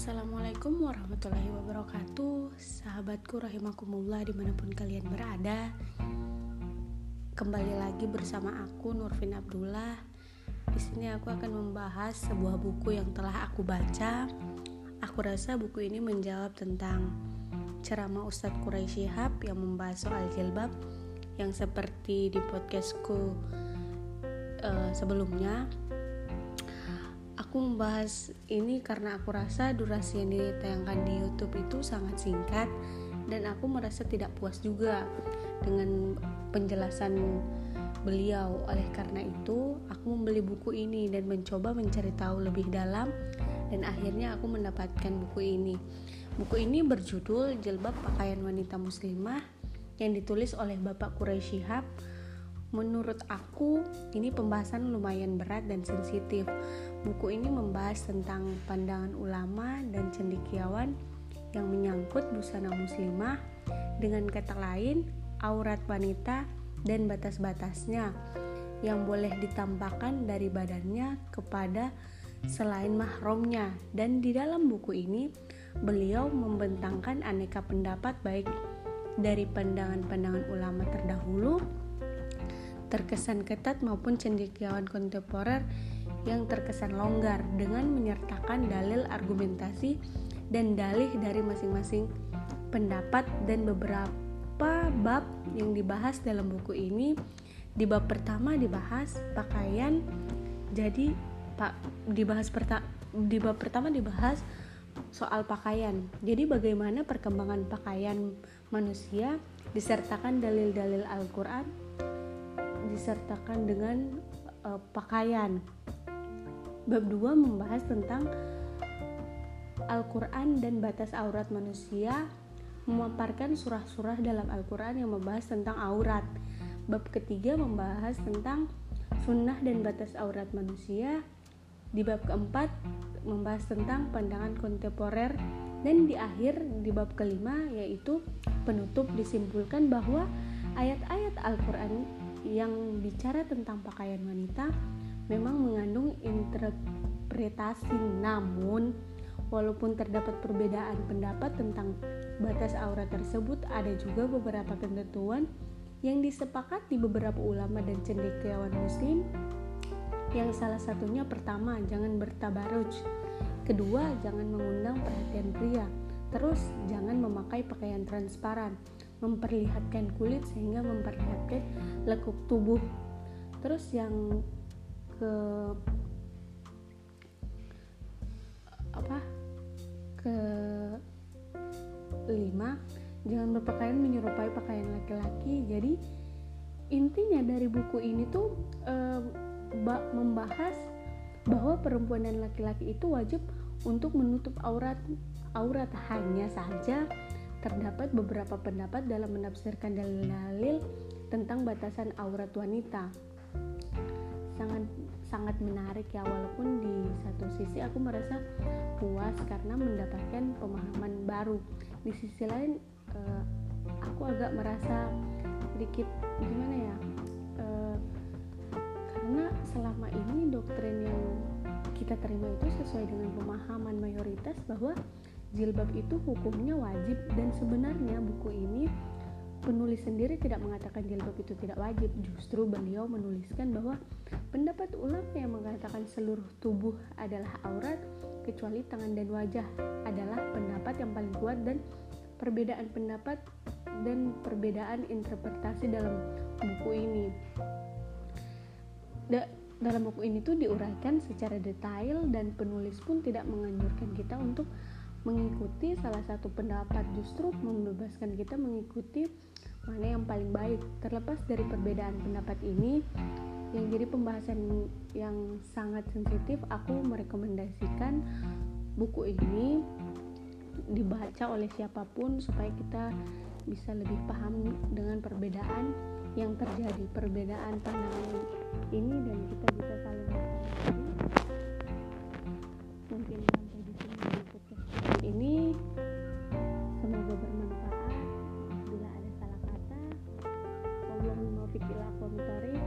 Assalamualaikum warahmatullahi wabarakatuh. Sahabatku rahimakumullah di mana pun kalian berada. Kembali lagi bersama aku Nurfin Abdullah. Di sini aku akan membahas sebuah buku yang telah aku baca. Aku rasa buku ini menjawab tentang ceramah Ustadz Quraisy Shihab yang membahas soal jilbab Yang seperti di podcastku uh, sebelumnya aku membahas ini karena aku rasa durasi yang ditayangkan di YouTube itu sangat singkat dan aku merasa tidak puas juga dengan penjelasan beliau. Oleh karena itu, aku membeli buku ini dan mencoba mencari tahu lebih dalam dan akhirnya aku mendapatkan buku ini. Buku ini berjudul Jilbab Pakaian Wanita Muslimah yang ditulis oleh Bapak Quraisy Shihab Menurut aku, ini pembahasan lumayan berat dan sensitif. Buku ini membahas tentang pandangan ulama dan cendekiawan yang menyangkut busana muslimah, dengan kata lain, aurat wanita dan batas-batasnya yang boleh ditampakkan dari badannya kepada selain mahramnya. Dan di dalam buku ini, beliau membentangkan aneka pendapat baik dari pandangan-pandangan ulama terdahulu terkesan ketat maupun cendekiawan kontemporer yang terkesan longgar dengan menyertakan dalil argumentasi dan dalih dari masing-masing pendapat dan beberapa bab yang dibahas dalam buku ini. Di bab pertama dibahas pakaian jadi pak dibahas perta, di bab pertama dibahas soal pakaian. Jadi bagaimana perkembangan pakaian manusia disertakan dalil-dalil Al-Quran disertakan dengan uh, pakaian. Bab 2 membahas tentang Al-Quran dan batas aurat manusia memaparkan surah-surah dalam Al-Quran yang membahas tentang aurat. Bab ketiga membahas tentang sunnah dan batas aurat manusia. Di bab keempat membahas tentang pandangan kontemporer dan di akhir di bab kelima yaitu penutup disimpulkan bahwa ayat-ayat Al-Quran yang bicara tentang pakaian wanita memang mengandung interpretasi. Namun walaupun terdapat perbedaan pendapat tentang batas aurat tersebut ada juga beberapa ketentuan yang disepakati beberapa ulama dan cendekiawan muslim. Yang salah satunya pertama jangan bertabaruj. Kedua jangan mengundang perhatian pria. Terus jangan memakai pakaian transparan memperlihatkan kulit sehingga memperlihatkan lekuk tubuh. Terus yang ke apa ke lima jangan berpakaian menyerupai pakaian laki-laki. Jadi intinya dari buku ini tuh e, membahas bahwa perempuan dan laki-laki itu wajib untuk menutup aurat aurat hanya saja terdapat beberapa pendapat dalam menafsirkan dalil-dalil tentang batasan aurat wanita. Sangat sangat menarik ya walaupun di satu sisi aku merasa puas karena mendapatkan pemahaman baru. Di sisi lain uh, aku agak merasa sedikit gimana ya? Uh, karena selama ini doktrin yang kita terima itu sesuai dengan pemahaman mayoritas bahwa jilbab itu hukumnya wajib dan sebenarnya buku ini penulis sendiri tidak mengatakan jilbab itu tidak wajib. Justru beliau menuliskan bahwa pendapat ulama yang mengatakan seluruh tubuh adalah aurat kecuali tangan dan wajah adalah pendapat yang paling kuat dan perbedaan pendapat dan perbedaan interpretasi dalam buku ini. Da dalam buku ini tuh diuraikan secara detail dan penulis pun tidak menganjurkan kita untuk mengikuti salah satu pendapat justru membebaskan kita mengikuti mana yang paling baik. Terlepas dari perbedaan pendapat ini yang jadi pembahasan yang sangat sensitif aku merekomendasikan buku ini dibaca oleh siapa pun supaya kita bisa lebih paham dengan perbedaan yang terjadi perbedaan pandangan ini dan kita bisa saling mengerti. Mungkin komentari